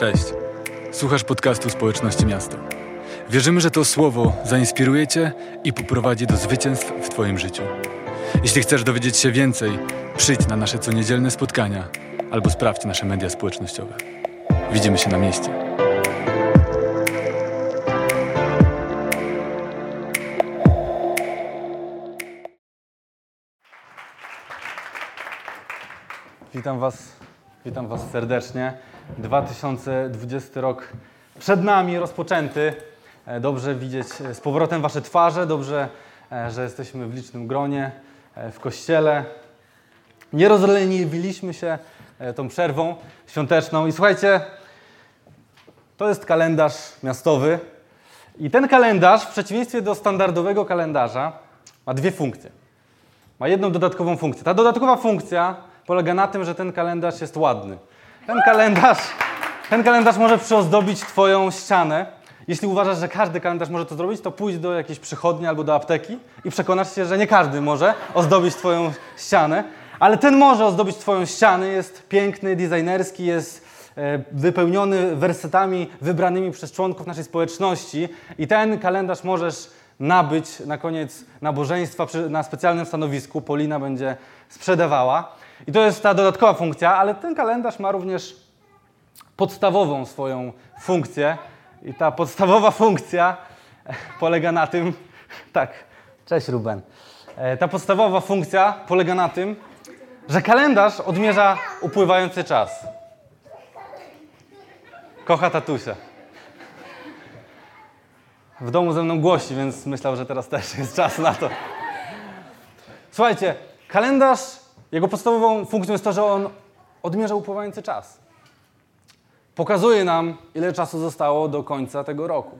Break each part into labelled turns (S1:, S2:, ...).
S1: Cześć. Słuchasz podcastu Społeczności Miasta. Wierzymy, że to słowo zainspiruje Cię i poprowadzi do zwycięstw w Twoim życiu. Jeśli chcesz dowiedzieć się więcej, przyjdź na nasze coniedzielne spotkania albo sprawdź nasze media społecznościowe. Widzimy się na mieście.
S2: Witam Was, witam Was serdecznie. 2020 rok przed nami, rozpoczęty. E, Dobrze widzieć e, z powrotem Wasze twarze, dobrze, e, że jesteśmy w licznym gronie w kościele. Nie rozleniwiliśmy się tą przerwą świąteczną. I słuchajcie, to jest kalendarz miastowy. I ten kalendarz, w przeciwieństwie do standardowego kalendarza, ma dwie funkcje. Ma jedną dodatkową funkcję. Ta dodatkowa funkcja polega na tym, że ten kalendarz jest ładny. Ten kalendarz, ten kalendarz może przyozdobić Twoją ścianę. Jeśli uważasz, że każdy kalendarz może to zrobić, to pójdź do jakiejś przychodni albo do apteki i przekonasz się, że nie każdy może ozdobić Twoją ścianę. Ale ten może ozdobić Twoją ścianę, jest piękny, designerski, jest e, wypełniony wersetami wybranymi przez członków naszej społeczności i ten kalendarz możesz nabyć na koniec nabożeństwa na specjalnym stanowisku. Polina będzie sprzedawała. I to jest ta dodatkowa funkcja, ale ten kalendarz ma również podstawową swoją funkcję. I ta podstawowa funkcja polega na tym, tak, cześć Ruben. E, Ta podstawowa funkcja polega na tym, że kalendarz odmierza upływający czas. Kocha tatusia. W domu ze mną głosi, więc myślał, że teraz też jest czas na to. Słuchajcie, kalendarz, jego podstawową funkcją jest to, że on odmierza upływający czas. Pokazuje nam, ile czasu zostało do końca tego roku.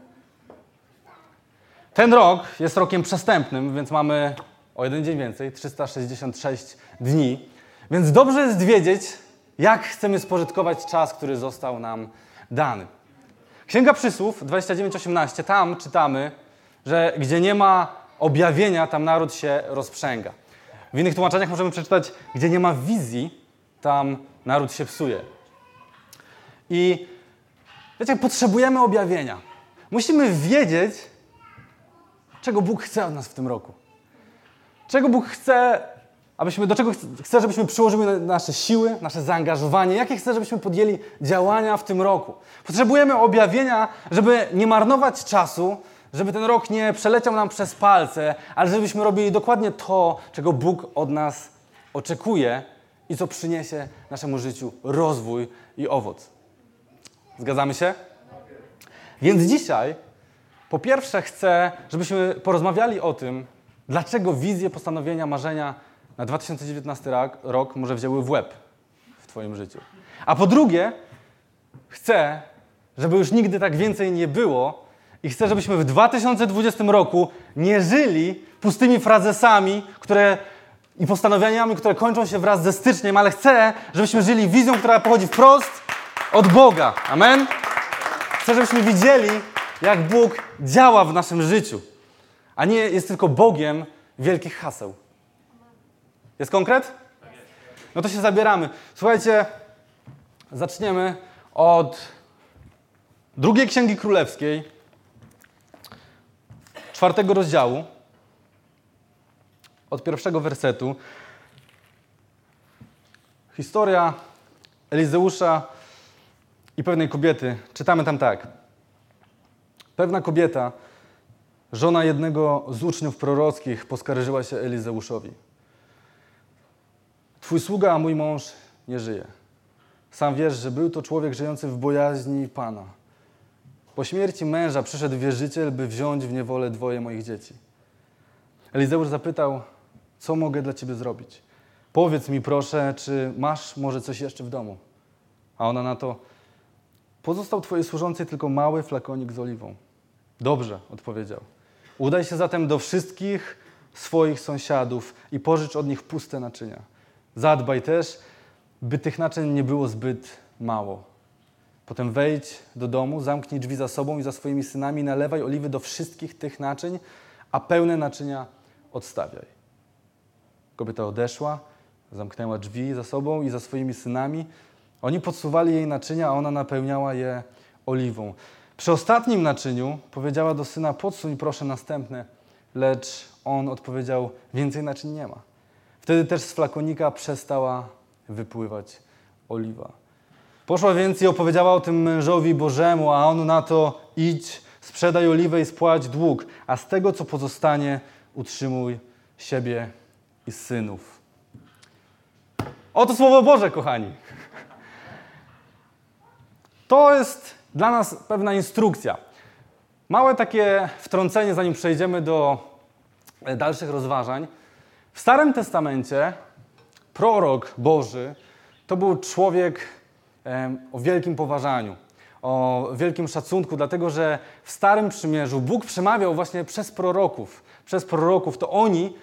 S2: Ten rok jest rokiem przestępnym, więc mamy o jeden dzień więcej 366 dni. Więc dobrze jest wiedzieć, jak chcemy spożytkować czas, który został nam dany. Księga Przysłów 29:18, tam czytamy, że gdzie nie ma objawienia, tam naród się rozprzęga. W innych tłumaczeniach możemy przeczytać, gdzie nie ma wizji, tam naród się psuje. I wiecie, potrzebujemy objawienia. Musimy wiedzieć, czego Bóg chce od nas w tym roku. Czego Bóg chce, abyśmy, do czego chce, żebyśmy przyłożyły nasze siły, nasze zaangażowanie, jakie chce, żebyśmy podjęli działania w tym roku. Potrzebujemy objawienia, żeby nie marnować czasu, żeby ten rok nie przeleciał nam przez palce, ale żebyśmy robili dokładnie to, czego Bóg od nas oczekuje i co przyniesie naszemu życiu rozwój i owoc. Zgadzamy się? Więc dzisiaj, po pierwsze, chcę, żebyśmy porozmawiali o tym, dlaczego wizje, postanowienia, marzenia na 2019 rok, rok może wzięły w łeb w Twoim życiu. A po drugie, chcę, żeby już nigdy tak więcej nie było i chcę, żebyśmy w 2020 roku nie żyli pustymi frazesami, które i postanowieniami, które kończą się wraz ze styczniem, ale chcę, żebyśmy żyli wizją, która pochodzi wprost od Boga. Amen? Chcę, żebyśmy widzieli, jak Bóg działa w naszym życiu, a nie jest tylko Bogiem wielkich haseł. Jest konkret? No to się zabieramy. Słuchajcie, zaczniemy od drugiej Księgi Królewskiej, czwartego rozdziału, od pierwszego wersetu. Historia Elizeusza i pewnej kobiety. Czytamy tam tak. Pewna kobieta, żona jednego z uczniów prorockich, poskarżyła się Elizeuszowi. Twój sługa, a mój mąż nie żyje. Sam wiesz, że był to człowiek żyjący w bojaźni Pana. Po śmierci męża przyszedł wierzyciel, by wziąć w niewolę dwoje moich dzieci. Elizeusz zapytał, co mogę dla ciebie zrobić? Powiedz mi proszę, czy masz może coś jeszcze w domu? A ona na to, pozostał twojej służącej tylko mały flakonik z oliwą. Dobrze, odpowiedział. Udaj się zatem do wszystkich swoich sąsiadów i pożycz od nich puste naczynia. Zadbaj też, by tych naczyń nie było zbyt mało. Potem wejdź do domu, zamknij drzwi za sobą i za swoimi synami, nalewaj oliwy do wszystkich tych naczyń, a pełne naczynia odstawiaj. Kobieta odeszła, zamknęła drzwi za sobą i za swoimi synami Oni podsuwali jej naczynia, a ona napełniała je oliwą. Przy ostatnim naczyniu powiedziała do syna: Podsuń proszę następne, lecz on odpowiedział: Więcej naczyń nie ma. Wtedy też z flakonika przestała wypływać oliwa. Poszła więc i opowiedziała o tym mężowi Bożemu, a on na to: Idź, sprzedaj oliwę i spłać dług, a z tego, co pozostanie, utrzymuj siebie i synów. Oto Słowo Boże, kochani. To jest dla nas pewna instrukcja. Małe takie wtrącenie, zanim przejdziemy do e, dalszych rozważań. W Starym Testamencie prorok Boży to był człowiek o wielkim poważaniu, o wielkim szacunku, dlatego że w Starym Przymierzu Bóg przemawiał właśnie przez proroków. Przez proroków to oni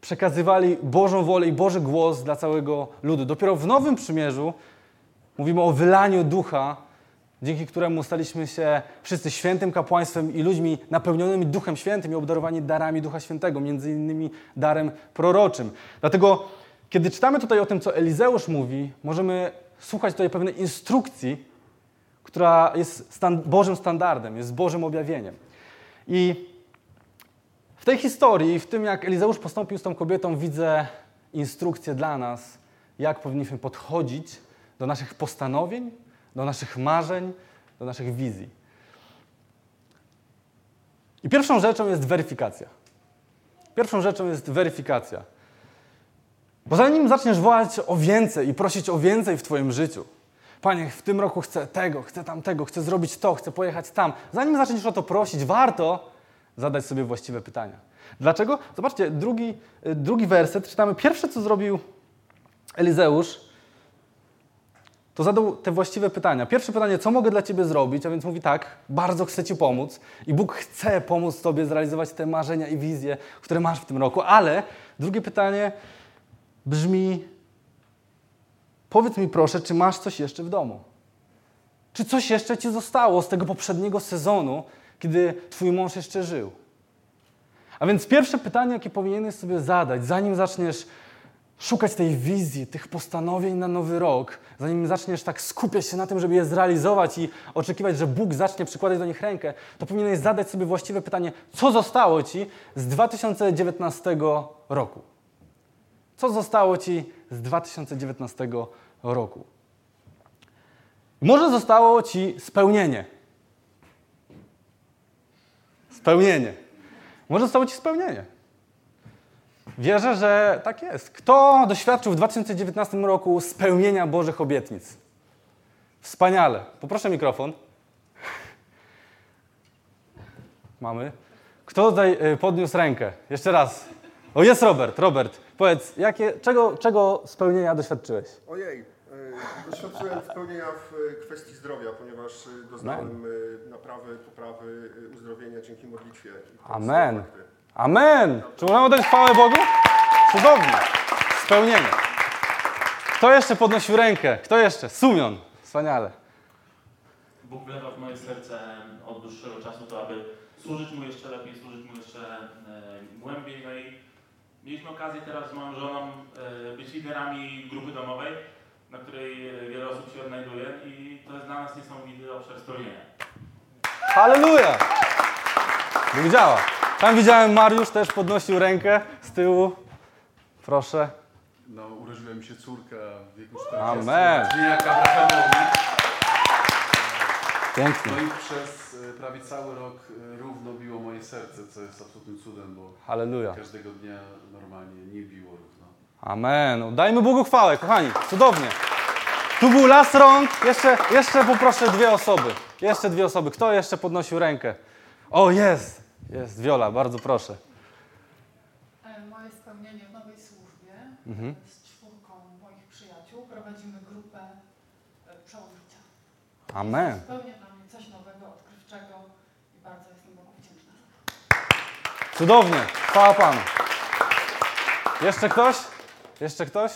S2: przekazywali Bożą wolę i Boży głos dla całego ludu. Dopiero w Nowym Przymierzu mówimy o wylaniu ducha, dzięki któremu staliśmy się wszyscy świętym kapłaństwem i ludźmi napełnionymi Duchem Świętym i obdarowani darami Ducha Świętego, między innymi darem proroczym. Dlatego, kiedy czytamy tutaj o tym, co Elizeusz mówi, możemy słuchać tutaj pewnej instrukcji, która jest Bożym standardem, jest Bożym objawieniem. I w tej historii, w tym jak Elizeusz postąpił z tą kobietą, widzę instrukcję dla nas, jak powinniśmy podchodzić do naszych postanowień, do naszych marzeń, do naszych wizji. I pierwszą rzeczą jest weryfikacja. Pierwszą rzeczą jest weryfikacja. Bo zanim zaczniesz wołać o więcej i prosić o więcej w Twoim życiu, Panie, w tym roku chcę tego, chcę tamtego, chcę zrobić to, chcę pojechać tam. Zanim zaczniesz o to prosić, warto zadać sobie właściwe pytania. Dlaczego? Zobaczcie, drugi, y, drugi werset, czytamy pierwsze, co zrobił Elizeusz, to zadał te właściwe pytania. Pierwsze pytanie, co mogę dla Ciebie zrobić? A więc mówi tak, bardzo chcę Ci pomóc i Bóg chce pomóc Tobie zrealizować te marzenia i wizje, które masz w tym roku, ale drugie pytanie brzmi, powiedz mi proszę, czy masz coś jeszcze w domu? Czy coś jeszcze Ci zostało z tego poprzedniego sezonu, kiedy Twój mąż jeszcze żył? A więc pierwsze pytanie, jakie powinieneś sobie zadać, zanim zaczniesz szukać tej wizji, tych postanowień na nowy rok, zanim zaczniesz tak skupiać się na tym, żeby je zrealizować i oczekiwać, że Bóg zacznie przykładać do nich rękę, to powinieneś zadać sobie właściwe pytanie, co zostało Ci z 2019 roku? Co zostało Ci z 2019 roku? Może zostało Ci spełnienie. Spełnienie. Może zostało Ci spełnienie. Wierzę, że tak jest. Kto doświadczył w 2019 roku spełnienia Bożych obietnic? Wspaniale. Poproszę mikrofon. Mamy. Kto tutaj y, podniósł rękę? Jeszcze raz. O, jest Robert. Robert, powiedz, jakie, czego, czego spełnienia doświadczyłeś?
S3: Ojej, y, doświadczyłem spełnienia w y, kwestii zdrowia, ponieważ y, doznałem y, naprawy, poprawy uzdrowienia dzięki modlitwie.
S2: Amen. Amen. Czy możemy oddać chwałę Bogu? Cudownie. Spełnienie. Kto jeszcze podnosił rękę? Kto jeszcze? Sumion. Wspaniale.
S4: Bóg wlewa w moje serce od dłuższego czasu to, aby służyć Mu jeszcze lepiej, służyć Mu jeszcze e, głębiej. No i mieliśmy okazję teraz z moją żoną e, być liderami grupy domowej, na której e, wiele osób się odnajduje i to jest dla nas niesamowity obszar spełnienia.
S2: Halleluja. Bóg działa. Tam widziałem Mariusz też podnosił rękę z tyłu. Proszę.
S5: No, urodziła mi się córka w wieku 40
S2: Amen.
S5: lat. Abrahamowi.
S2: Pięknie.
S5: No i przez e, prawie cały rok e, równo biło moje serce, co jest absolutnym cudem, bo
S2: Halleluja.
S5: każdego dnia normalnie nie biło równo.
S2: Amen. Dajmy Bogu chwałę, kochani. Cudownie. Tu był las rąk. Jeszcze, jeszcze poproszę dwie osoby. Jeszcze dwie osoby. Kto jeszcze podnosił rękę? O, jest. Jest. Wiola, bardzo proszę.
S6: E, Moje spełnienie w nowej służbie
S2: Mhm.
S6: z czwórką moich przyjaciół prowadzimy grupę e, przełożycia.
S2: Amen.
S6: Zupełnie dla mnie coś nowego, odkrywczego i bardzo jestem Bogu wdzięczna za to.
S2: Cudownie. Chwała Panu. Jeszcze ktoś? Jeszcze ktoś?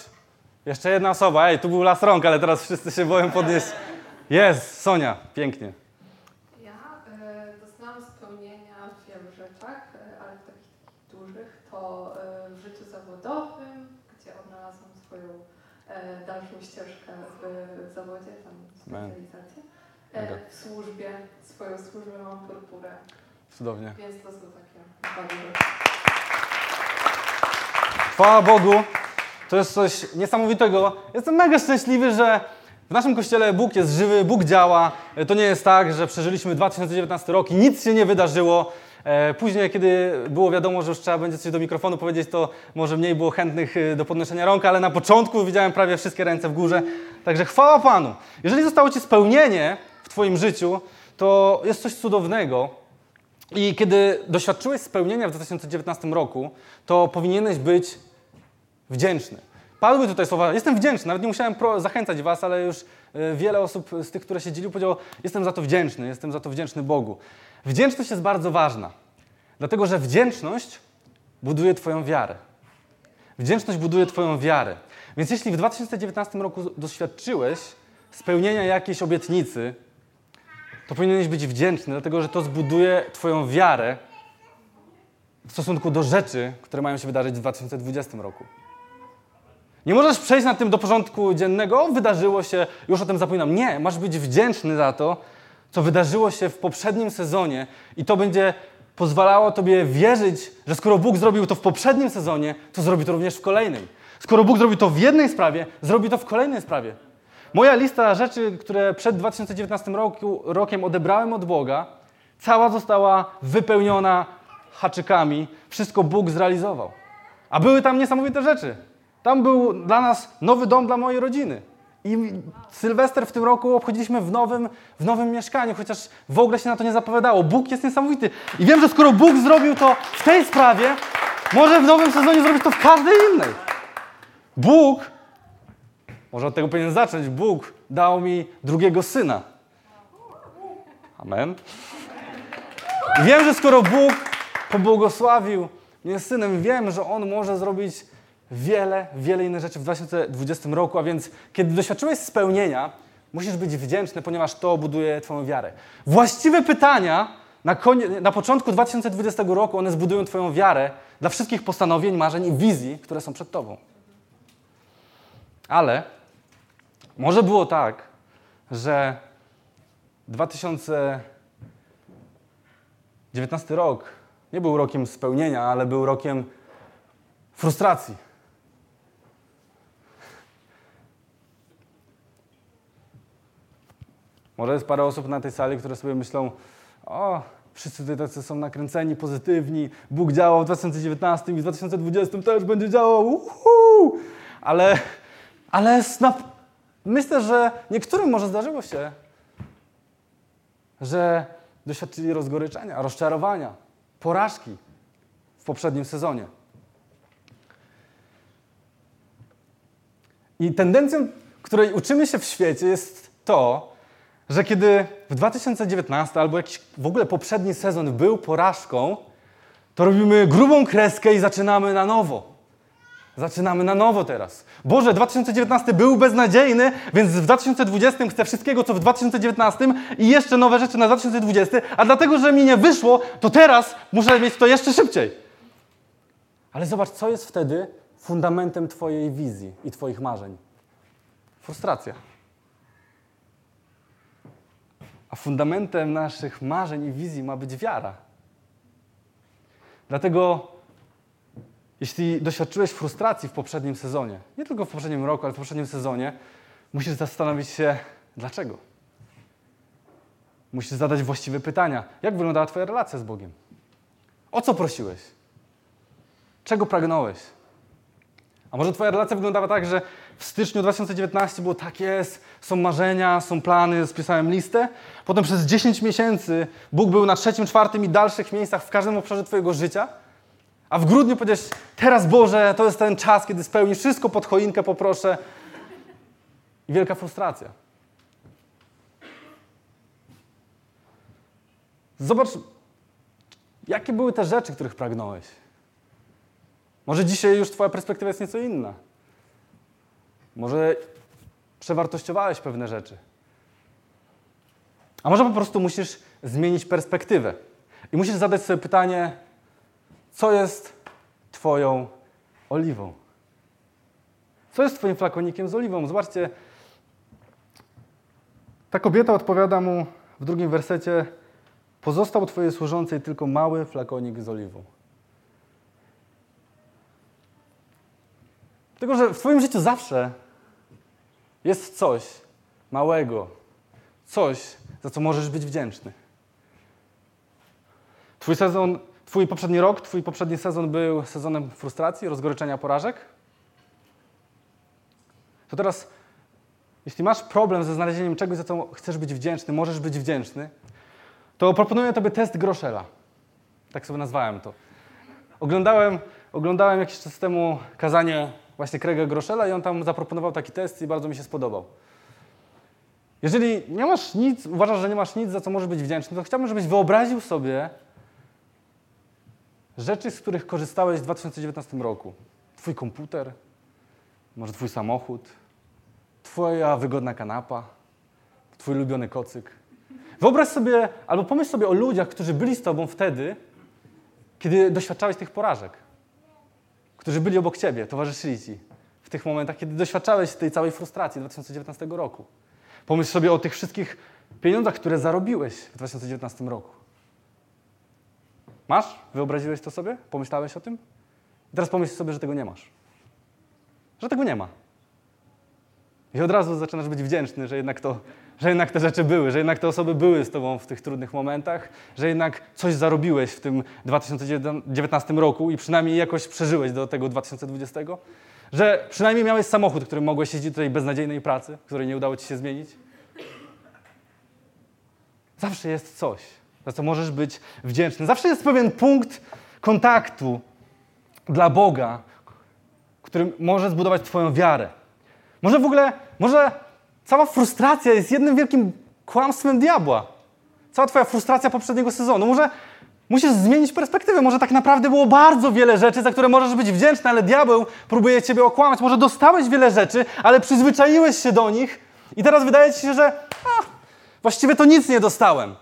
S2: Jeszcze jedna osoba. Ej, tu był las rąk, ale teraz wszyscy się boją podnieść. Jest. Sonia. Pięknie.
S7: Ja e, doznałam spełnienia w wielu rzeczach, e, ale w takich, dużych to e, w życiu zawodowym, gdzie odnalazłam swoją e, dalszą ścieżkę w zawodzie, tam specjalizację. E, w służbie, swoją służbę mam purpurę,
S2: Cudownie.
S7: więc to takie.
S2: Chwała Bogu, to jest coś niesamowitego. Jestem mega szczęśliwy, że w naszym kościele Bóg jest żywy, Bóg działa. To nie jest tak, że przeżyliśmy 2019 rok i nic się nie wydarzyło. E, Później, kiedy było wiadomo, że już trzeba będzie coś do mikrofonu powiedzieć, to może mniej było chętnych e, do podnoszenia rąk, ale na początku widziałem prawie wszystkie ręce w górze. Także chwała Panu. Jeżeli zostało Ci spełnienie w Twoim życiu, to jest coś cudownego. I kiedy doświadczyłeś spełnienia w 2019 roku, to powinieneś być wdzięczny. Padły tutaj słowa, jestem wdzięczny, nawet nie musiałem zachęcać was, ale już e, wiele osób z tych, które siedzieli, powiedziało, jestem za to wdzięczny, jestem za to wdzięczny Bogu. Wdzięczność jest bardzo ważna, dlatego że wdzięczność buduje twoją wiarę. Wdzięczność buduje twoją wiarę. Więc jeśli w 2019 roku doświadczyłeś spełnienia jakiejś obietnicy, to powinieneś być wdzięczny, dlatego że to zbuduje twoją wiarę w stosunku do rzeczy, które mają się wydarzyć w 2020 roku. Nie możesz przejść na tym do porządku dziennego, wydarzyło się, już o tym zapominam. Nie, masz być wdzięczny za to, co wydarzyło się w poprzednim sezonie i to będzie pozwalało tobie wierzyć, że skoro Bóg zrobił to w poprzednim sezonie, to zrobi to również w kolejnej. Skoro Bóg zrobił to w jednej sprawie, zrobi to w kolejnej sprawie. Moja lista rzeczy, które przed 2019 roku, rokiem odebrałem od Boga, cała została wypełniona haczykami. Wszystko Bóg zrealizował. A były tam niesamowite rzeczy. Tam był dla nas nowy dom dla mojej rodziny. I Sylwester w tym roku obchodziliśmy w nowym, w nowym mieszkaniu, chociaż w ogóle się na to nie zapowiadało. Bóg jest niesamowity. I wiem, że skoro Bóg zrobił to w tej sprawie, może w nowym sezonie zrobić to w każdej innej. Bóg, może od tego powinien zacząć, Bóg dał mi drugiego syna. Amen. I wiem, że skoro Bóg pobłogosławił mnie synem, wiem, że On może zrobić wiele, wiele innych rzeczy w 2020 roku, a więc kiedy doświadczyłeś spełnienia, musisz być wdzięczny, ponieważ to buduje Twoją wiarę. Właściwe pytania na, konie, na początku 2020 roku, one zbudują Twoją wiarę dla wszystkich postanowień, marzeń i wizji, które są przed Tobą. Ale może było tak, że 2019 rok nie był rokiem spełnienia, ale był rokiem frustracji. Może jest parę osób na tej sali, które sobie myślą, o, wszyscy tutaj tacy są nakręceni, pozytywni, Bóg działał w 2019 i w 2020 też będzie działał, uhu! ale, ale snap... myślę, że niektórym może zdarzyło się, że doświadczyli rozgoryczenia, rozczarowania, porażki w poprzednim sezonie. I tendencją, której uczymy się w świecie, jest to, że kiedy w 2019 albo jakiś w ogóle poprzedni sezon był porażką, to robimy grubą kreskę i zaczynamy na nowo. Zaczynamy na nowo teraz. Boże, 2019 był beznadziejny, więc w 2020 chcę wszystkiego, co w 2019 i jeszcze nowe rzeczy na 2020, a dlatego, że mi nie wyszło, to teraz muszę mieć to jeszcze szybciej. Ale zobacz, co jest wtedy fundamentem Twojej wizji i Twoich marzeń. Frustracja. A fundamentem naszych marzeń i wizji ma być wiara. Dlatego, jeśli doświadczyłeś frustracji w poprzednim sezonie, nie tylko w poprzednim roku, ale w poprzednim sezonie, musisz zastanowić się, dlaczego. Musisz zadać właściwe pytania. Jak wyglądała Twoja relacja z Bogiem? O co prosiłeś? Czego pragnąłeś? A może Twoja relacja wyglądała tak, że w styczniu 2019 było tak jest, są marzenia, są plany, spisałem listę. Potem przez 10 miesięcy Bóg był na trzecim, czwartym i dalszych miejscach w każdym obszarze Twojego życia. A w grudniu powiedziałeś, teraz Boże, to jest ten czas, kiedy spełnisz wszystko pod choinkę, poproszę. I wielka frustracja. Zobacz, jakie były te rzeczy, których pragnąłeś. Może dzisiaj już Twoja perspektywa jest nieco inna. Może przewartościowałeś pewne rzeczy. A może po prostu musisz zmienić perspektywę. I musisz zadać sobie pytanie, co jest Twoją oliwą? Co jest twoim flakonikiem z oliwą? Zobaczcie, ta kobieta odpowiada mu w drugim wersecie: Pozostał twojej służącej tylko mały flakonik z oliwą. Tylko, że w twoim życiu zawsze jest coś małego, coś, za co możesz być wdzięczny. Twój sezon, twój poprzedni rok, twój poprzedni sezon był sezonem frustracji, rozgoryczenia, porażek. To teraz, jeśli masz problem ze znalezieniem czegoś, za co chcesz być wdzięczny, możesz być wdzięczny, to proponuję Tobie test Groszela. Tak sobie nazwałem to. Oglądałem, oglądałem jakiś czas temu kazanie właśnie Krega Groszela i on tam zaproponował taki test i bardzo mi się spodobał. Jeżeli nie masz nic, uważasz, że nie masz nic, za co możesz być wdzięczny, to chciałbym, żebyś wyobraził sobie rzeczy, z których korzystałeś w 2019 roku. Twój komputer, może twój samochód, twoja wygodna kanapa, twój ulubiony kocyk. Wyobraź sobie, albo pomyśl sobie o ludziach, którzy byli z tobą wtedy, kiedy doświadczałeś tych porażek. Którzy byli obok ciebie, towarzyszyli ci w tych momentach, kiedy doświadczałeś tej całej frustracji 2019 roku. Pomyśl sobie o tych wszystkich pieniądzach, które zarobiłeś w 2019 roku. Masz? Wyobraziłeś to sobie? Pomyślałeś o tym? I teraz pomyśl sobie, że tego nie masz. Że tego nie ma. I od razu zaczynasz być wdzięczny, że jednak, to, że jednak te rzeczy były, że jednak te osoby były z tobą w tych trudnych momentach, że jednak coś zarobiłeś w tym 2019 roku i przynajmniej jakoś przeżyłeś do tego 2020. Że przynajmniej miałeś samochód, którym mogłeś jeździć do tej beznadziejnej pracy, której nie udało ci się zmienić. Zawsze jest coś, za co możesz być wdzięczny. Zawsze jest pewien punkt kontaktu dla Boga, który może zbudować Twoją wiarę. Może w ogóle, może cała frustracja jest jednym wielkim kłamstwem diabła. Cała Twoja frustracja poprzedniego sezonu. Może musisz zmienić perspektywę. Może tak naprawdę było bardzo wiele rzeczy, za które możesz być wdzięczny, ale diabeł próbuje Ciebie okłamać. Może dostałeś wiele rzeczy, ale przyzwyczaiłeś się do nich i teraz wydaje Ci się, że a, właściwie to nic nie dostałem.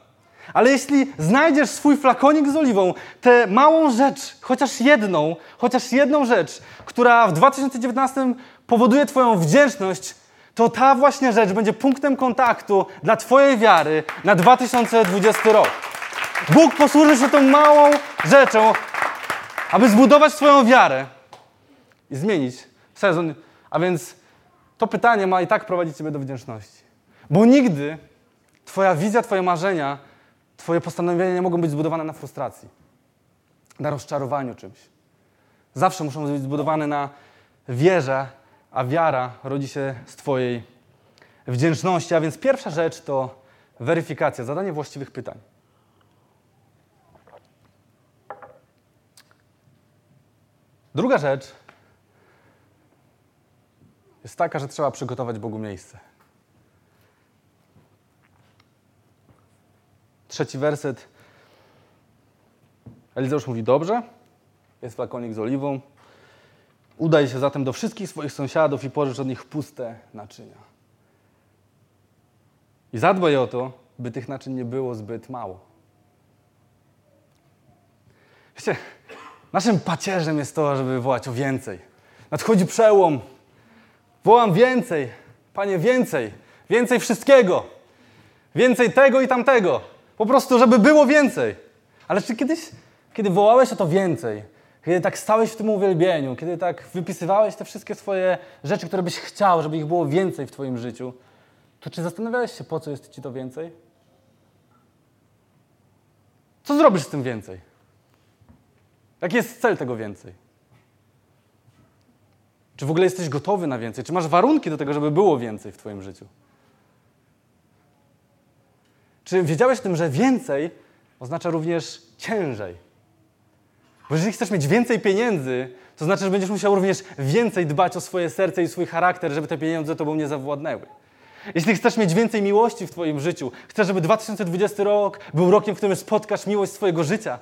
S2: Ale jeśli znajdziesz swój flakonik z oliwą, tę małą rzecz, chociaż jedną, chociaż jedną rzecz, która w 2019 powoduje Twoją wdzięczność, to ta właśnie rzecz będzie punktem kontaktu dla Twojej wiary na 2020 rok. Bóg posłuży się tą małą rzeczą, aby zbudować Twoją wiarę i zmienić sezon. A więc to pytanie ma i tak prowadzić Ciebie do wdzięczności. Bo nigdy Twoja wizja, Twoje marzenia, Twoje postanowienia nie mogą być zbudowane na frustracji, na rozczarowaniu czymś. Zawsze muszą być zbudowane na wierze, a wiara rodzi się z Twojej wdzięczności. A więc pierwsza rzecz to weryfikacja, zadanie właściwych pytań. Druga rzecz jest taka, że trzeba przygotować Bogu miejsce. Trzeci werset. Elizeusz mówi: Dobrze, jest flakonik z oliwą. Udaj się zatem do wszystkich swoich sąsiadów i pożycz od nich puste naczynia. I zadbaj o to, by tych naczyń nie było zbyt mało. Wiecie, naszym pacierzem jest to, żeby wołać o więcej. Nadchodzi przełom. Wołam więcej. Panie, więcej. Więcej wszystkiego. Więcej tego i tamtego. Po prostu, żeby było więcej. Ale czy kiedyś, kiedy wołałeś o to więcej, kiedy tak stałeś w tym uwielbieniu, kiedy tak wypisywałeś te wszystkie swoje rzeczy, które byś chciał, żeby ich było więcej w Twoim życiu, to czy zastanawiałeś się, po co jest Ci to więcej? Co zrobisz z tym więcej? Jaki jest cel tego więcej? Czy w ogóle jesteś gotowy na więcej? Czy masz warunki do tego, żeby było więcej w Twoim życiu? Czy wiedziałeś o tym, że więcej oznacza również ciężej? Bo jeżeli chcesz mieć więcej pieniędzy, to znaczy, że będziesz musiał również więcej dbać o swoje serce i swój charakter, żeby te pieniądze tobą nie zawładnęły. Jeśli chcesz mieć więcej miłości w Twoim życiu, chcesz, żeby 2020 rok był rokiem, w którym spotkasz miłość swojego życia,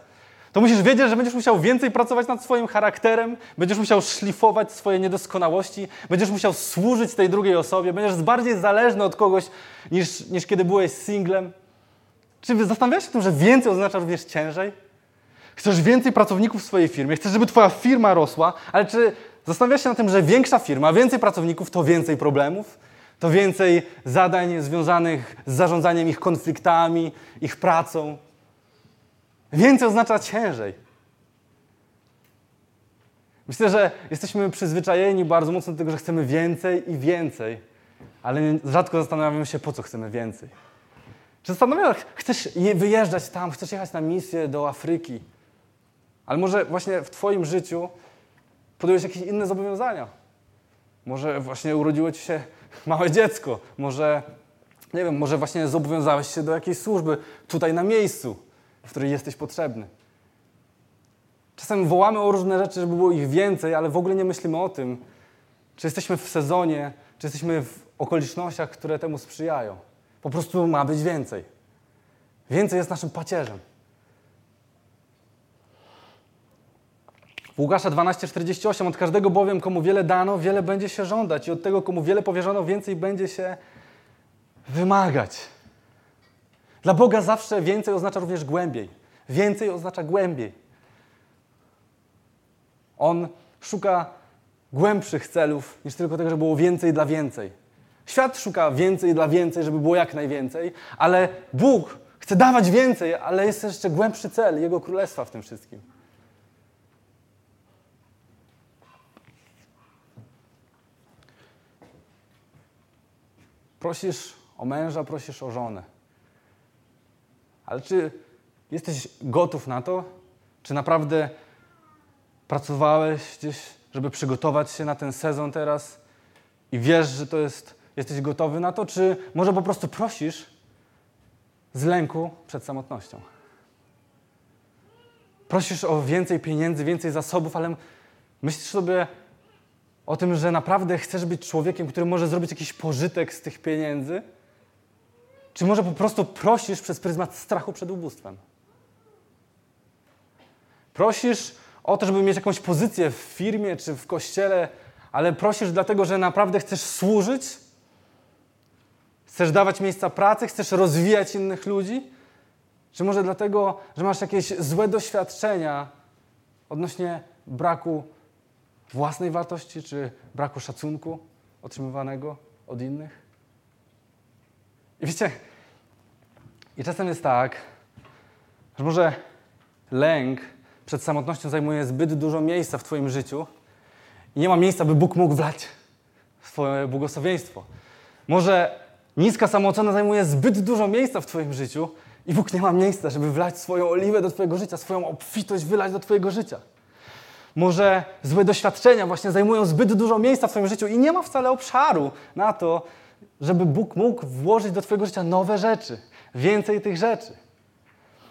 S2: to musisz wiedzieć, że będziesz musiał więcej pracować nad swoim charakterem, będziesz musiał szlifować swoje niedoskonałości, będziesz musiał służyć tej drugiej osobie, będziesz bardziej zależny od kogoś niż, niż kiedy byłeś singlem. Czy zastanawiałeś się tym, że więcej oznacza również ciężej? Chcesz więcej pracowników w swojej firmie, chcesz, żeby Twoja firma rosła, ale czy Zastanawiasz się na tym, że większa firma, więcej pracowników to więcej problemów, to więcej zadań związanych z zarządzaniem ich konfliktami, ich pracą. Więcej oznacza ciężej. Myślę, że jesteśmy przyzwyczajeni bardzo mocno do tego, że chcemy więcej i więcej, ale rzadko zastanawiamy się, po co chcemy więcej. Czy zastanawiasz, chcesz wyjeżdżać tam, chcesz jechać na misję do Afryki, ale może właśnie w Twoim życiu podjąłeś jakieś inne zobowiązania. Może właśnie urodziło Ci się małe dziecko, może, nie wiem, może właśnie zobowiązałeś się do jakiejś służby tutaj na miejscu, w której jesteś potrzebny. Czasem wołamy o różne rzeczy, żeby było ich więcej, ale w ogóle nie myślimy o tym, czy jesteśmy w sezonie, czy jesteśmy w okolicznościach, które temu sprzyjają. Po prostu ma być więcej. Więcej jest naszym pacierzem. W Łukasza 12:48 od każdego bowiem, komu wiele dano, wiele będzie się żądać i od tego, komu wiele powierzono, więcej będzie się wymagać. Dla Boga zawsze więcej oznacza również głębiej. Więcej oznacza głębiej. On szuka głębszych celów niż tylko tego, żeby było więcej dla więcej. Świat szuka więcej dla więcej, żeby było jak najwięcej, ale Bóg chce dawać więcej, ale jest jeszcze głębszy cel Jego Królestwa w tym wszystkim. Prosisz o męża, prosisz o żonę. Ale czy jesteś gotów na to? Czy naprawdę pracowałeś gdzieś, żeby przygotować się na ten sezon teraz i wiesz, że to jest, jesteś gotowy na to? Czy może po prostu prosisz z lęku przed samotnością? Prosisz o więcej pieniędzy, więcej zasobów, ale myślisz sobie, o tym, że naprawdę chcesz być człowiekiem, który może zrobić jakiś pożytek z tych pieniędzy? Czy może po prostu prosisz przez pryzmat strachu przed ubóstwem? Prosisz o to, żeby mieć jakąś pozycję w firmie czy w kościele, ale prosisz dlatego, że naprawdę chcesz służyć? Chcesz dawać miejsca pracy? Chcesz rozwijać innych ludzi? Czy może dlatego, że masz jakieś złe doświadczenia odnośnie braku własnej wartości czy braku szacunku otrzymywanego od innych? I wiecie, i czasem jest tak, że może lęk przed samotnością zajmuje zbyt dużo miejsca w Twoim życiu i nie ma miejsca, by Bóg mógł wlać swoje błogosławieństwo. Może niska samoocena zajmuje zbyt dużo miejsca w Twoim życiu i Bóg nie ma miejsca, żeby wlać swoją oliwę do Twojego życia, swoją obfitość wylać do Twojego życia. Może złe doświadczenia właśnie zajmują zbyt dużo miejsca w Twoim życiu i nie ma wcale obszaru na to, żeby Bóg mógł włożyć do Twojego życia nowe rzeczy, więcej tych rzeczy.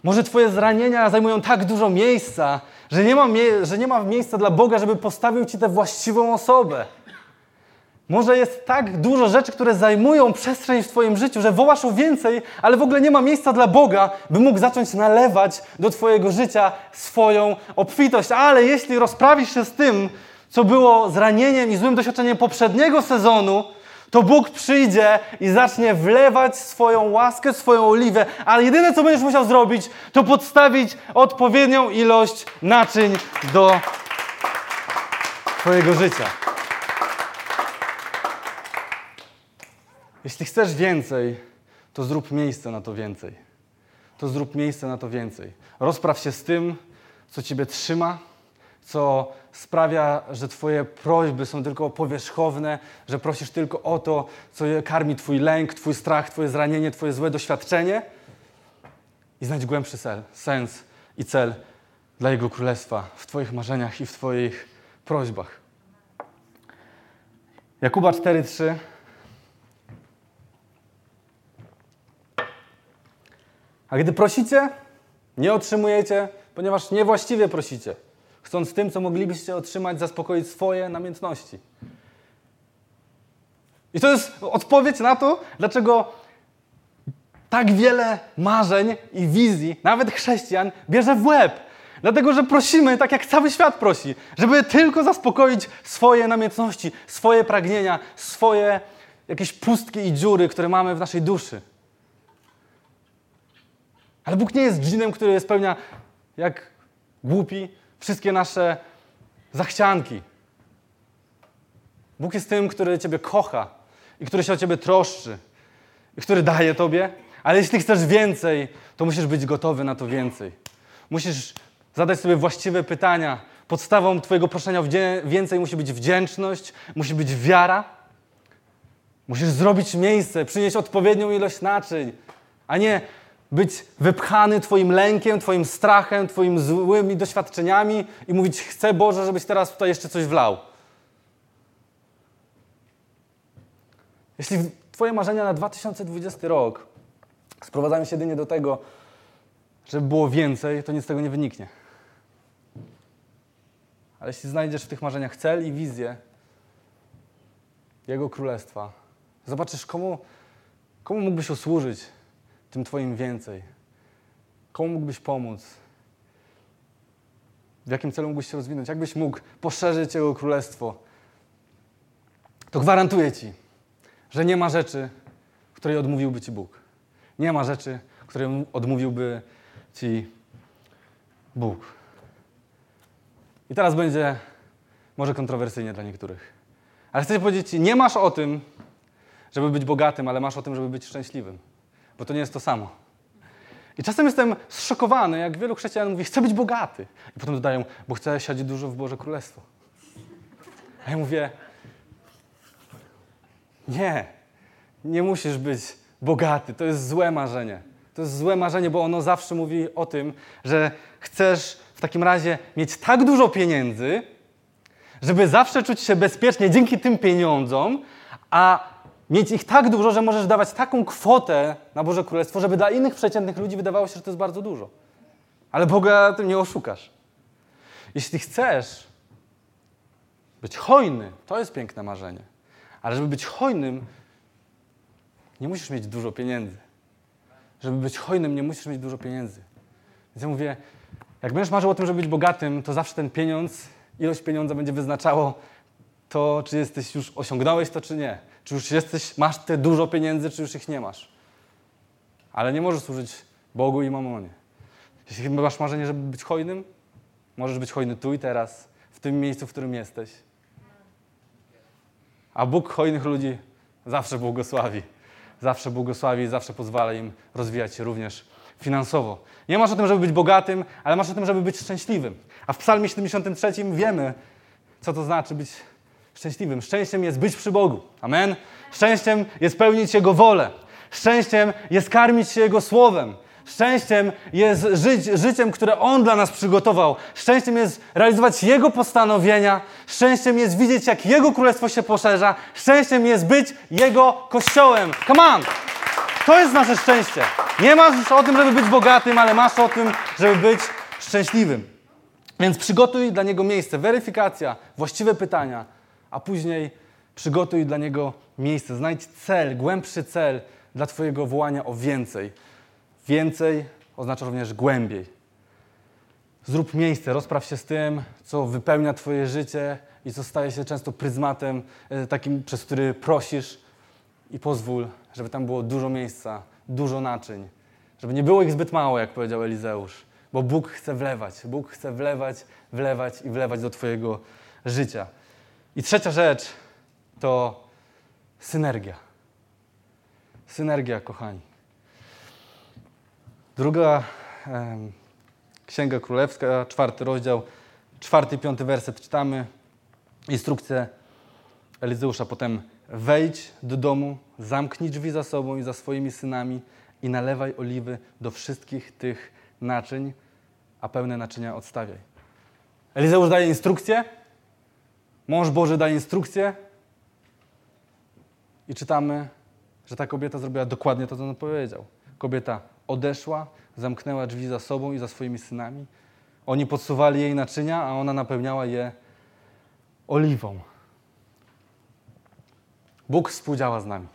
S2: Może Twoje zranienia zajmują tak dużo miejsca, że nie ma, mie że nie ma miejsca dla Boga, żeby postawił Ci tę właściwą osobę. Może jest tak dużo rzeczy, które zajmują przestrzeń w Twoim życiu, że wołasz o więcej, ale w ogóle nie ma miejsca dla Boga, by mógł zacząć nalewać do Twojego życia swoją obfitość. Ale jeśli rozprawisz się z tym, co było zranieniem i złym doświadczeniem poprzedniego sezonu, to Bóg przyjdzie i zacznie wlewać swoją łaskę, swoją oliwę, ale jedyne, co będziesz musiał zrobić, to podstawić odpowiednią ilość naczyń do Twojego życia. Jeśli chcesz więcej, to zrób miejsce na to więcej. To zrób miejsce na to więcej. Rozpraw się z tym, co Ciebie trzyma, co sprawia, że Twoje prośby są tylko powierzchowne, że prosisz tylko o to, co karmi Twój lęk, Twój strach, Twoje zranienie, Twoje złe doświadczenie i znajdź głębszy cel, sens i cel dla Jego Królestwa w Twoich marzeniach i w Twoich prośbach. Jakuba 4:3 A gdy prosicie, nie otrzymujecie, ponieważ niewłaściwie prosicie, chcąc tym, co moglibyście otrzymać, zaspokoić swoje namiętności. I to jest odpowiedź na to, dlaczego tak wiele marzeń i wizji, nawet chrześcijan, bierze w łeb. Dlatego, że prosimy, tak jak cały świat prosi, żeby tylko zaspokoić swoje namiętności, swoje pragnienia, swoje jakieś pustki i dziury, które mamy w naszej duszy. Ale Bóg nie jest dżinem, który spełnia jak głupi wszystkie nasze zachcianki. Bóg jest tym, który Ciebie kocha i który się o Ciebie troszczy i który daje Tobie, ale jeśli chcesz więcej, to musisz być gotowy na to więcej. Musisz zadać sobie właściwe pytania. Podstawą Twojego proszenia więcej musi być wdzięczność, musi być wiara. Musisz zrobić miejsce, przynieść odpowiednią ilość naczyń, a nie być wypchany Twoim lękiem, Twoim strachem, Twoimi złymi doświadczeniami i mówić: Chcę Boże, żebyś teraz tutaj jeszcze coś wlał. Jeśli Twoje marzenia na 2020 rok sprowadzają się jedynie do tego, żeby było więcej, to nic z tego nie wyniknie. Ale jeśli znajdziesz w tych marzeniach cel i wizję Jego Królestwa, zobaczysz, komu, komu mógłbyś usłużyć tym Twoim więcej. Komu mógłbyś pomóc? W jakim celu mógłbyś się rozwinąć? Jak byś mógł poszerzyć Jego Królestwo? To gwarantuję Ci, że nie ma rzeczy, której odmówiłby Ci Bóg. Nie ma rzeczy, której odmówiłby Ci Bóg. I teraz będzie może kontrowersyjnie dla niektórych. Ale chcę powiedzieć Ci, nie masz o tym, żeby być bogatym, ale masz o tym, żeby być szczęśliwym. Bo to nie jest to samo. I czasem jestem zszokowany, jak wielu chrześcijan mówi, chcę być bogaty. I potem dodają, bo chcę siać dużo w Boże Królestwo. A ja mówię, nie, nie musisz być bogaty. To jest złe marzenie. To jest złe marzenie, bo ono zawsze mówi o tym, że chcesz w takim razie mieć tak dużo pieniędzy, żeby zawsze czuć się bezpiecznie dzięki tym pieniądzom, a mieć ich tak dużo, że możesz dawać taką kwotę na Boże Królestwo, żeby dla innych przeciętnych ludzi wydawało się, że to jest bardzo dużo. Ale Boga tym nie oszukasz. Jeśli chcesz być hojny, to jest piękne marzenie. Ale żeby być hojnym, nie musisz mieć dużo pieniędzy. Żeby być hojnym, nie musisz mieć dużo pieniędzy. Więc ja mówię, jak będziesz marzył o tym, żeby być bogatym, to zawsze ten pieniądz, ilość pieniądza będzie wyznaczało to, czy jesteś już osiągnąłeś to, czy nie. Czy już jesteś, masz te dużo pieniędzy, czy już ich nie masz. Ale nie możesz służyć Bogu i mamonie. Jeśli masz marzenie, żeby być hojnym, możesz być hojny tu i teraz, w tym miejscu, w którym jesteś. A Bóg hojnych ludzi zawsze błogosławi. Zawsze błogosławi i zawsze pozwala im rozwijać się również finansowo. Nie masz o tym, żeby być bogatym, ale masz o tym, żeby być szczęśliwym. A w Psalmie 73 wiemy, co to znaczy być szczęśliwym. Szczęściem jest być przy Bogu. Amen. Szczęściem jest pełnić Jego wolę. Szczęściem jest karmić się Jego słowem. Szczęściem jest żyć życiem, które On dla nas przygotował. Szczęściem jest realizować Jego postanowienia. Szczęściem jest widzieć, jak Jego królestwo się poszerza. Szczęściem jest być Jego kościołem. Come on! To jest nasze szczęście. Nie masz o tym, żeby być bogatym, ale masz o tym, żeby być szczęśliwym. Więc przygotuj dla niego miejsce, weryfikacja, właściwe pytania, a później przygotuj dla niego miejsce. Znajdź cel, głębszy cel dla Twojego wołania o więcej. Więcej oznacza również głębiej. Zrób miejsce, rozpraw się z tym, co wypełnia Twoje życie i co staje się często pryzmatem e, takim, przez który prosisz i pozwól, żeby tam było dużo miejsca, dużo naczyń, żeby nie było ich zbyt mało, jak powiedział Elizeusz, bo Bóg chce wlewać, Bóg chce wlewać, wlewać i wlewać do Twojego życia. I trzecia rzecz to synergia. Synergia, kochani. Druga em, Księga Królewska, czwarty rozdział, czwarty piąty werset czytamy. Instrukcję Elizeusza potem wejdź do domu, zamknij drzwi za sobą i za swoimi synami i nalewaj oliwy do wszystkich tych naczyń, a pełne naczynia odstawiaj. Elizeusz daje instrukcję, mąż Boży daje instrukcję i czytamy, że ta kobieta zrobiła dokładnie to, co on powiedział. Kobieta odeszła, zamknęła drzwi za sobą i za swoimi synami. Oni podsuwali jej naczynia, a ona napełniała je oliwą. Bóg współdziała z nami.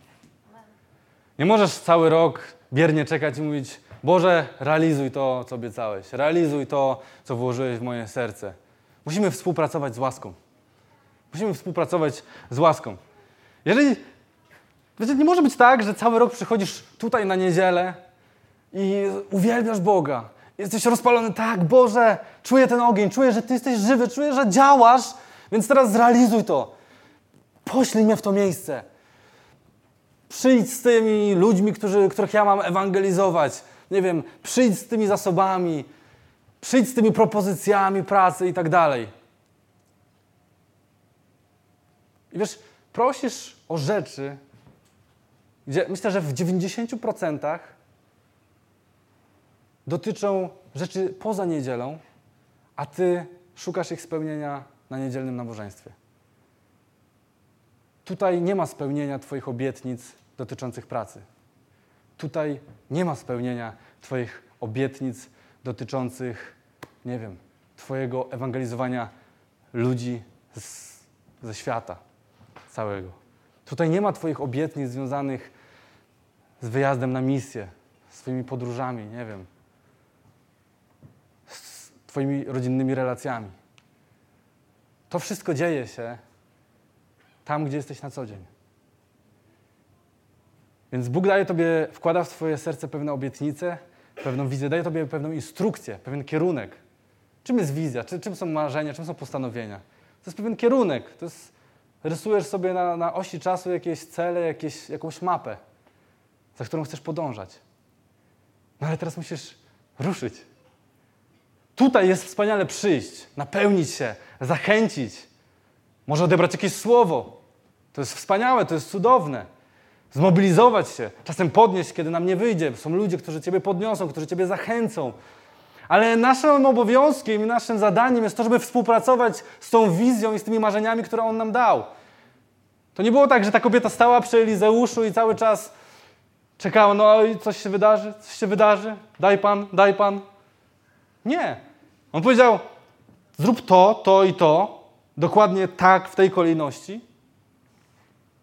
S2: Nie możesz cały rok biernie czekać i mówić: Boże, realizuj to, co obiecałeś, realizuj to, co włożyłeś w moje serce. Musimy współpracować z łaską. Musimy współpracować z łaską. Jeżeli. Wiecie, nie może być tak, że cały rok przychodzisz tutaj na niedzielę i uwielbiasz Boga. Jesteś rozpalony, tak, Boże, czuję ten ogień, czuję, że Ty jesteś żywy, czuję, że działasz, więc teraz zrealizuj to. Poślij mnie w to miejsce. Przyjdź z tymi ludźmi, którzy, których ja mam ewangelizować. Nie wiem, przyjdź z tymi zasobami, przyjdź z tymi propozycjami pracy i tak dalej. I wiesz, prosisz o rzeczy, gdzie myślę, że w 90% dotyczą rzeczy poza niedzielą, a ty szukasz ich spełnienia na niedzielnym nabożeństwie. Tutaj nie ma spełnienia Twoich obietnic dotyczących pracy. Tutaj nie ma spełnienia Twoich obietnic dotyczących, nie wiem, Twojego ewangelizowania ludzi z, ze świata całego. Tutaj nie ma Twoich obietnic związanych z wyjazdem na misję, z Twoimi podróżami, nie wiem, z Twoimi rodzinnymi relacjami. To wszystko dzieje się tam, gdzie jesteś na co dzień. Więc Bóg daje Tobie, wkłada w Twoje serce pewne obietnice, pewną wizję, daje Tobie pewną instrukcję, pewien kierunek. Czym jest wizja? Czy, czym są marzenia? Czym są postanowienia? To jest pewien kierunek. To jest, rysujesz sobie na, na osi czasu jakieś cele, jakieś, jakąś mapę, za którą chcesz podążać. No ale teraz musisz ruszyć. Tutaj jest wspaniale przyjść, napełnić się, zachęcić, może odebrać jakieś słowo. To jest wspaniałe, to jest cudowne. Zmobilizować się, czasem podnieść, kiedy nam nie wyjdzie. Są ludzie, którzy Ciebie podniosą, którzy Ciebie zachęcą. Ale naszym obowiązkiem i naszym zadaniem jest to, żeby współpracować z tą wizją i z tymi marzeniami, które On nam dał. To nie było tak, że ta kobieta stała przy Elizeuszu i cały czas czekała, no i coś się wydarzy, coś się wydarzy, daj Pan, daj Pan. Nie. On powiedział, zrób to, to i to, dokładnie tak, w tej kolejności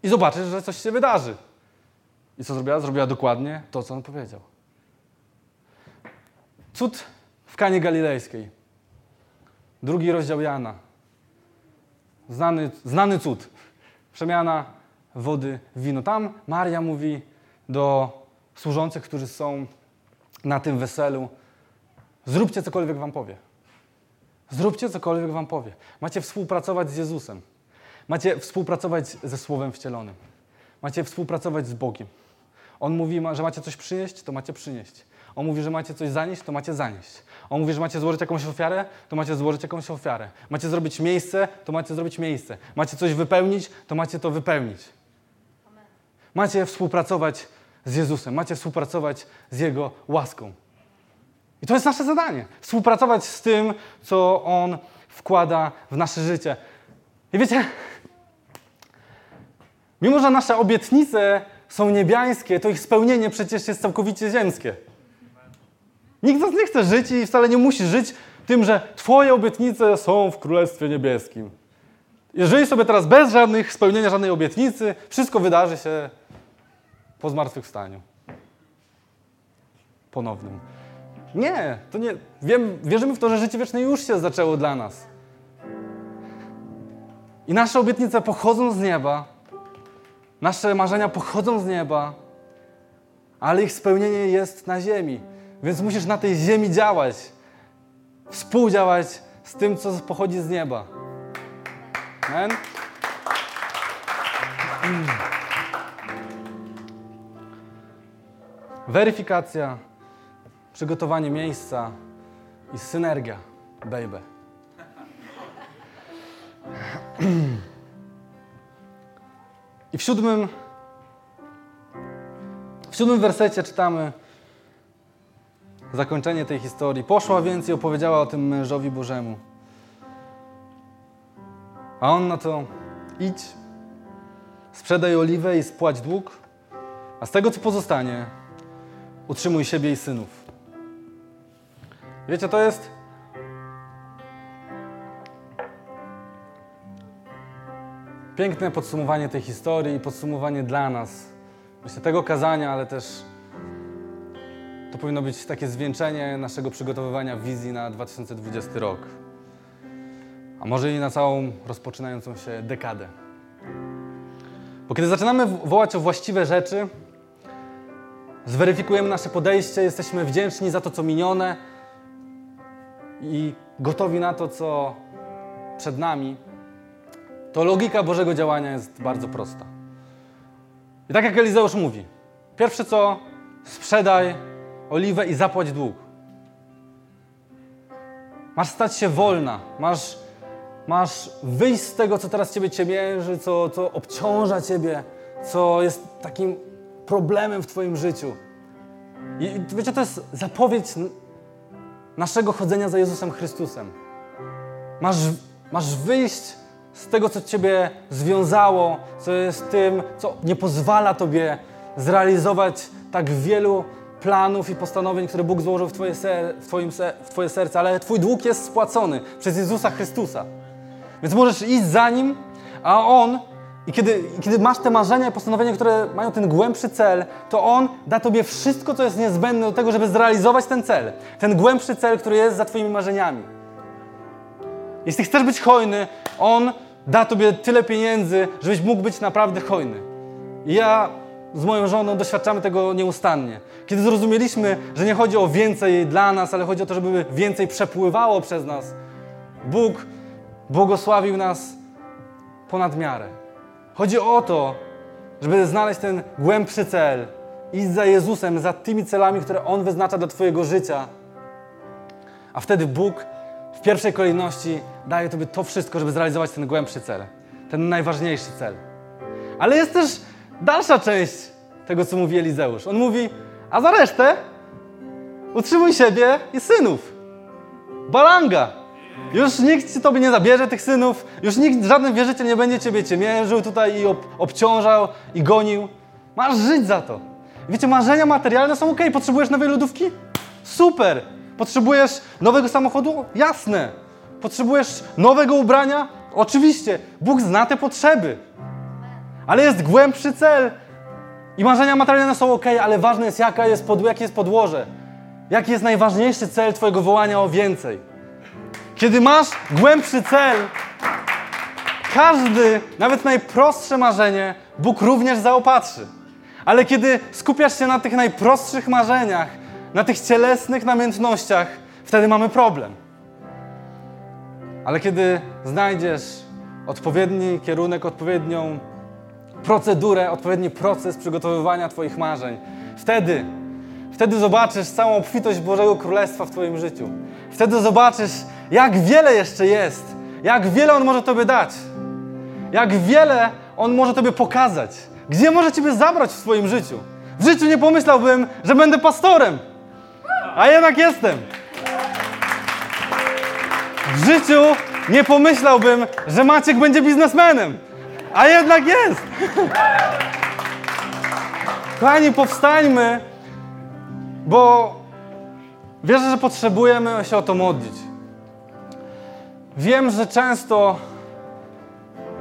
S2: i zobaczysz, że coś się wydarzy. I co zrobiła? Zrobiła dokładnie to, co on powiedział. Cud w Kanie Galilejskiej. Drugi rozdział Jana. Znany, znany cud. Przemiana wody w wino. Tam Maria mówi do służących, którzy są na tym weselu: Zróbcie cokolwiek wam powie. Zróbcie cokolwiek wam powie. Macie współpracować z Jezusem. Macie współpracować ze Słowem Wcielonym. Macie współpracować z Bogiem. On mówi, że macie coś przynieść, to macie przynieść. On mówi, że macie coś zanieść, to macie zanieść. On mówi, że macie złożyć jakąś ofiarę, to macie złożyć jakąś ofiarę. Macie zrobić miejsce, to macie zrobić miejsce. Macie coś wypełnić, to macie to wypełnić. Macie współpracować z Jezusem, macie współpracować z Jego łaską. I to jest nasze zadanie. Współpracować z tym, co On wkłada w nasze życie. I wiecie, mimo że nasze obietnice są niebiańskie, to ich spełnienie przecież jest całkowicie ziemskie. Nikt z nas nie chce żyć i wcale nie musi żyć tym, że Twoje obietnice są w Królestwie Niebieskim. Jeżeli sobie teraz bez żadnych spełnienia żadnej obietnicy, wszystko wydarzy się po zmartwychwstaniu. Ponownym. Nie, to nie. Wiem, wierzymy w to, że życie wieczne już się zaczęło dla nas. I nasze obietnice pochodzą z nieba, nasze marzenia pochodzą z nieba, ale ich spełnienie jest na ziemi. Więc musisz na tej ziemi działać, współdziałać z tym, co pochodzi z nieba. Amen? Weryfikacja, przygotowanie miejsca i synergia, baby. I w siódmym, w siódmym wersecie czytamy zakończenie tej historii. Poszła więc i opowiedziała o tym mężowi Bożemu. A on na to idź, sprzedaj oliwę i spłać dług, a z tego, co pozostanie, utrzymuj siebie i synów. Wiecie, to jest piękne podsumowanie tej historii i podsumowanie dla nas. Myślę, tego kazania, ale też to powinno być takie zwieńczenie naszego przygotowywania wizji na 2020 rok. A może i na całą rozpoczynającą się dekadę. Bo kiedy zaczynamy wołać o właściwe rzeczy, zweryfikujemy nasze podejście, jesteśmy wdzięczni za to, co minione i gotowi na to, co przed nami, to logika Bożego działania jest bardzo prosta. I tak jak Elizeusz mówi, pierwsze co, sprzedaj oliwę i zapłać dług. Masz stać się wolna, masz, masz wyjść z tego, co teraz Ciebie ciemięży, co, co obciąża Ciebie, co jest takim problemem w Twoim życiu. I wiecie, to jest zapowiedź naszego chodzenia za Jezusem Chrystusem. Masz, masz wyjść z tego, co Ciebie związało, co jest tym, co nie pozwala Tobie zrealizować tak wielu planów i postanowień, które Bóg złożył w Twoje, ser, w, twoim ser, w twoje serce, ale Twój dług jest spłacony przez Jezusa Chrystusa. Więc możesz iść za Nim, a On, i kiedy, kiedy masz te marzenia i postanowienia, które mają ten głębszy cel, to On da Tobie wszystko, co jest niezbędne do tego, żeby zrealizować ten cel. Ten głębszy cel, który jest za Twoimi marzeniami. Jeśli chcesz być hojny, On da Tobie tyle pieniędzy, żebyś mógł być naprawdę hojny. I ja z moją żoną doświadczamy tego nieustannie. Kiedy zrozumieliśmy, że nie chodzi o więcej dla nas, ale chodzi o to, żeby więcej przepływało przez nas, Bóg błogosławił nas ponad miarę. Chodzi o to, żeby znaleźć ten głębszy cel, iść za Jezusem, za tymi celami, które On wyznacza dla Twojego życia. A wtedy Bóg w pierwszej kolejności daje Tobie to wszystko, żeby zrealizować ten głębszy cel, ten najważniejszy cel. Ale jest też dalsza część tego, co mówi Elizeusz. On mówi, a za resztę utrzymuj siebie i synów. Balanga. Już nikt ci tobie nie zabierze tych synów, już nikt, żaden wierzyciel nie będzie ciebie ciemiężył tutaj i ob, obciążał i gonił. Masz żyć za to. Wiecie, marzenia materialne są ok. Potrzebujesz nowej lodówki? Super. Potrzebujesz nowego samochodu? Jasne. Potrzebujesz nowego ubrania? Oczywiście. Bóg zna te potrzeby. Ale jest głębszy cel. I marzenia materialne są ok, ale ważne jest, jaka jest pod, jakie jest podłoże. Jaki jest najważniejszy cel Twojego wołania o więcej. Kiedy masz głębszy cel, każdy, nawet najprostsze marzenie, Bóg również zaopatrzy. Ale kiedy skupiasz się na tych najprostszych marzeniach, na tych cielesnych namiętnościach, wtedy mamy problem. Ale kiedy znajdziesz odpowiedni kierunek, odpowiednią procedurę, odpowiedni proces przygotowywania Twoich marzeń, wtedy, wtedy zobaczysz całą obfitość Bożego Królestwa w Twoim życiu. Wtedy zobaczysz, jak wiele jeszcze jest, jak wiele On może Tobie dać, jak wiele On może Tobie pokazać, gdzie może Ciebie zabrać w swoim życiu. W życiu nie pomyślałbym, że będę pastorem, a jednak jestem. W życiu nie pomyślałbym, że Maciek będzie biznesmenem, a jednak jest. Kochani, powstańmy, bo wierzę, że potrzebujemy się o to modlić. Wiem, że często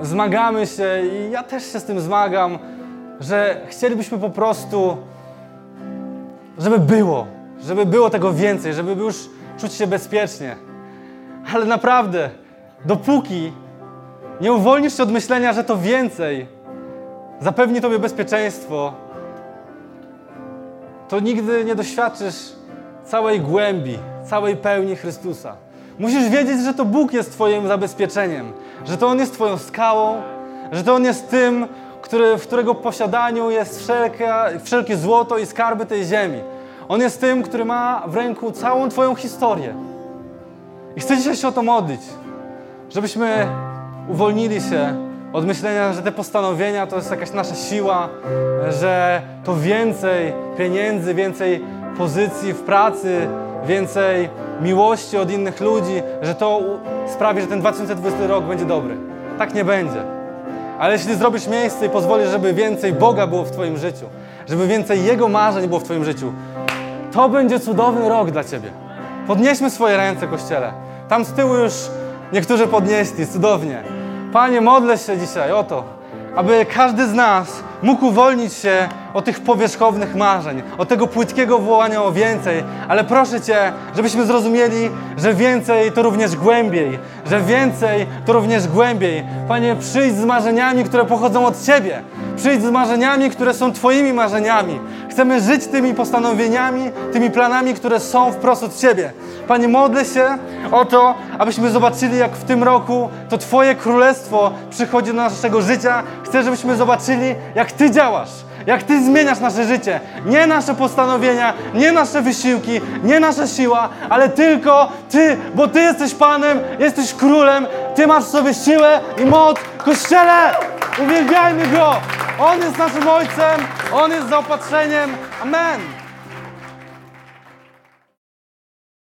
S2: zmagamy się i ja też się z tym zmagam, że chcielibyśmy po prostu, żeby było, żeby było tego więcej, żeby już czuć się bezpiecznie. Ale naprawdę, dopóki nie uwolnisz się od myślenia, że to więcej zapewni Tobie bezpieczeństwo, to nigdy nie doświadczysz całej głębi, całej pełni Chrystusa. Musisz wiedzieć, że to Bóg jest Twoim zabezpieczeniem, że to On jest Twoją skałą, że to On jest tym, który, w którego posiadaniu jest wszelkie, złoto i skarby tej ziemi. On jest tym, który ma w ręku całą Twoją historię. I chcę dzisiaj się o to modlić, żebyśmy uwolnili się od myślenia, że te postanowienia to jest jakaś nasza siła, że to więcej pieniędzy, więcej pozycji w pracy, więcej miłości od innych ludzi, że to sprawi, że ten 2020 rok będzie dobry. Tak nie będzie. Ale jeśli zrobisz miejsce i pozwolisz, żeby więcej Boga było w Twoim życiu, żeby więcej Jego marzeń było w Twoim życiu, to będzie cudowny rok dla Ciebie. Podnieśmy swoje ręce, Kościele. Tam z tyłu już niektórzy podnieśli, cudownie. Panie, modlę się dzisiaj o to, aby każdy z nas mógł uwolnić się od tych powierzchownych marzeń, od tego płytkiego wołania o więcej, ale proszę Cię, żebyśmy zrozumieli, że więcej to również głębiej, że więcej to również głębiej. Panie, przyjdź z marzeniami, które pochodzą od Ciebie. Przyjdź z marzeniami, które są Twoimi marzeniami. Chcemy żyć tymi postanowieniami, tymi planami, które są wprost od Ciebie. Panie, modlę się o to, abyśmy zobaczyli, jak w tym roku to Twoje królestwo przychodzi do naszego życia. Chcę, żebyśmy zobaczyli, jak Ty działasz. Jak Ty zmieniasz nasze życie. Nie nasze postanowienia, nie nasze wysiłki, nie nasza siła, ale tylko Ty, bo Ty jesteś Panem, jesteś Królem, Ty masz w sobie siłę i moc. Kościele, uwielbiajmy Go! On jest naszym Ojcem, On jest zaopatrzeniem. Amen.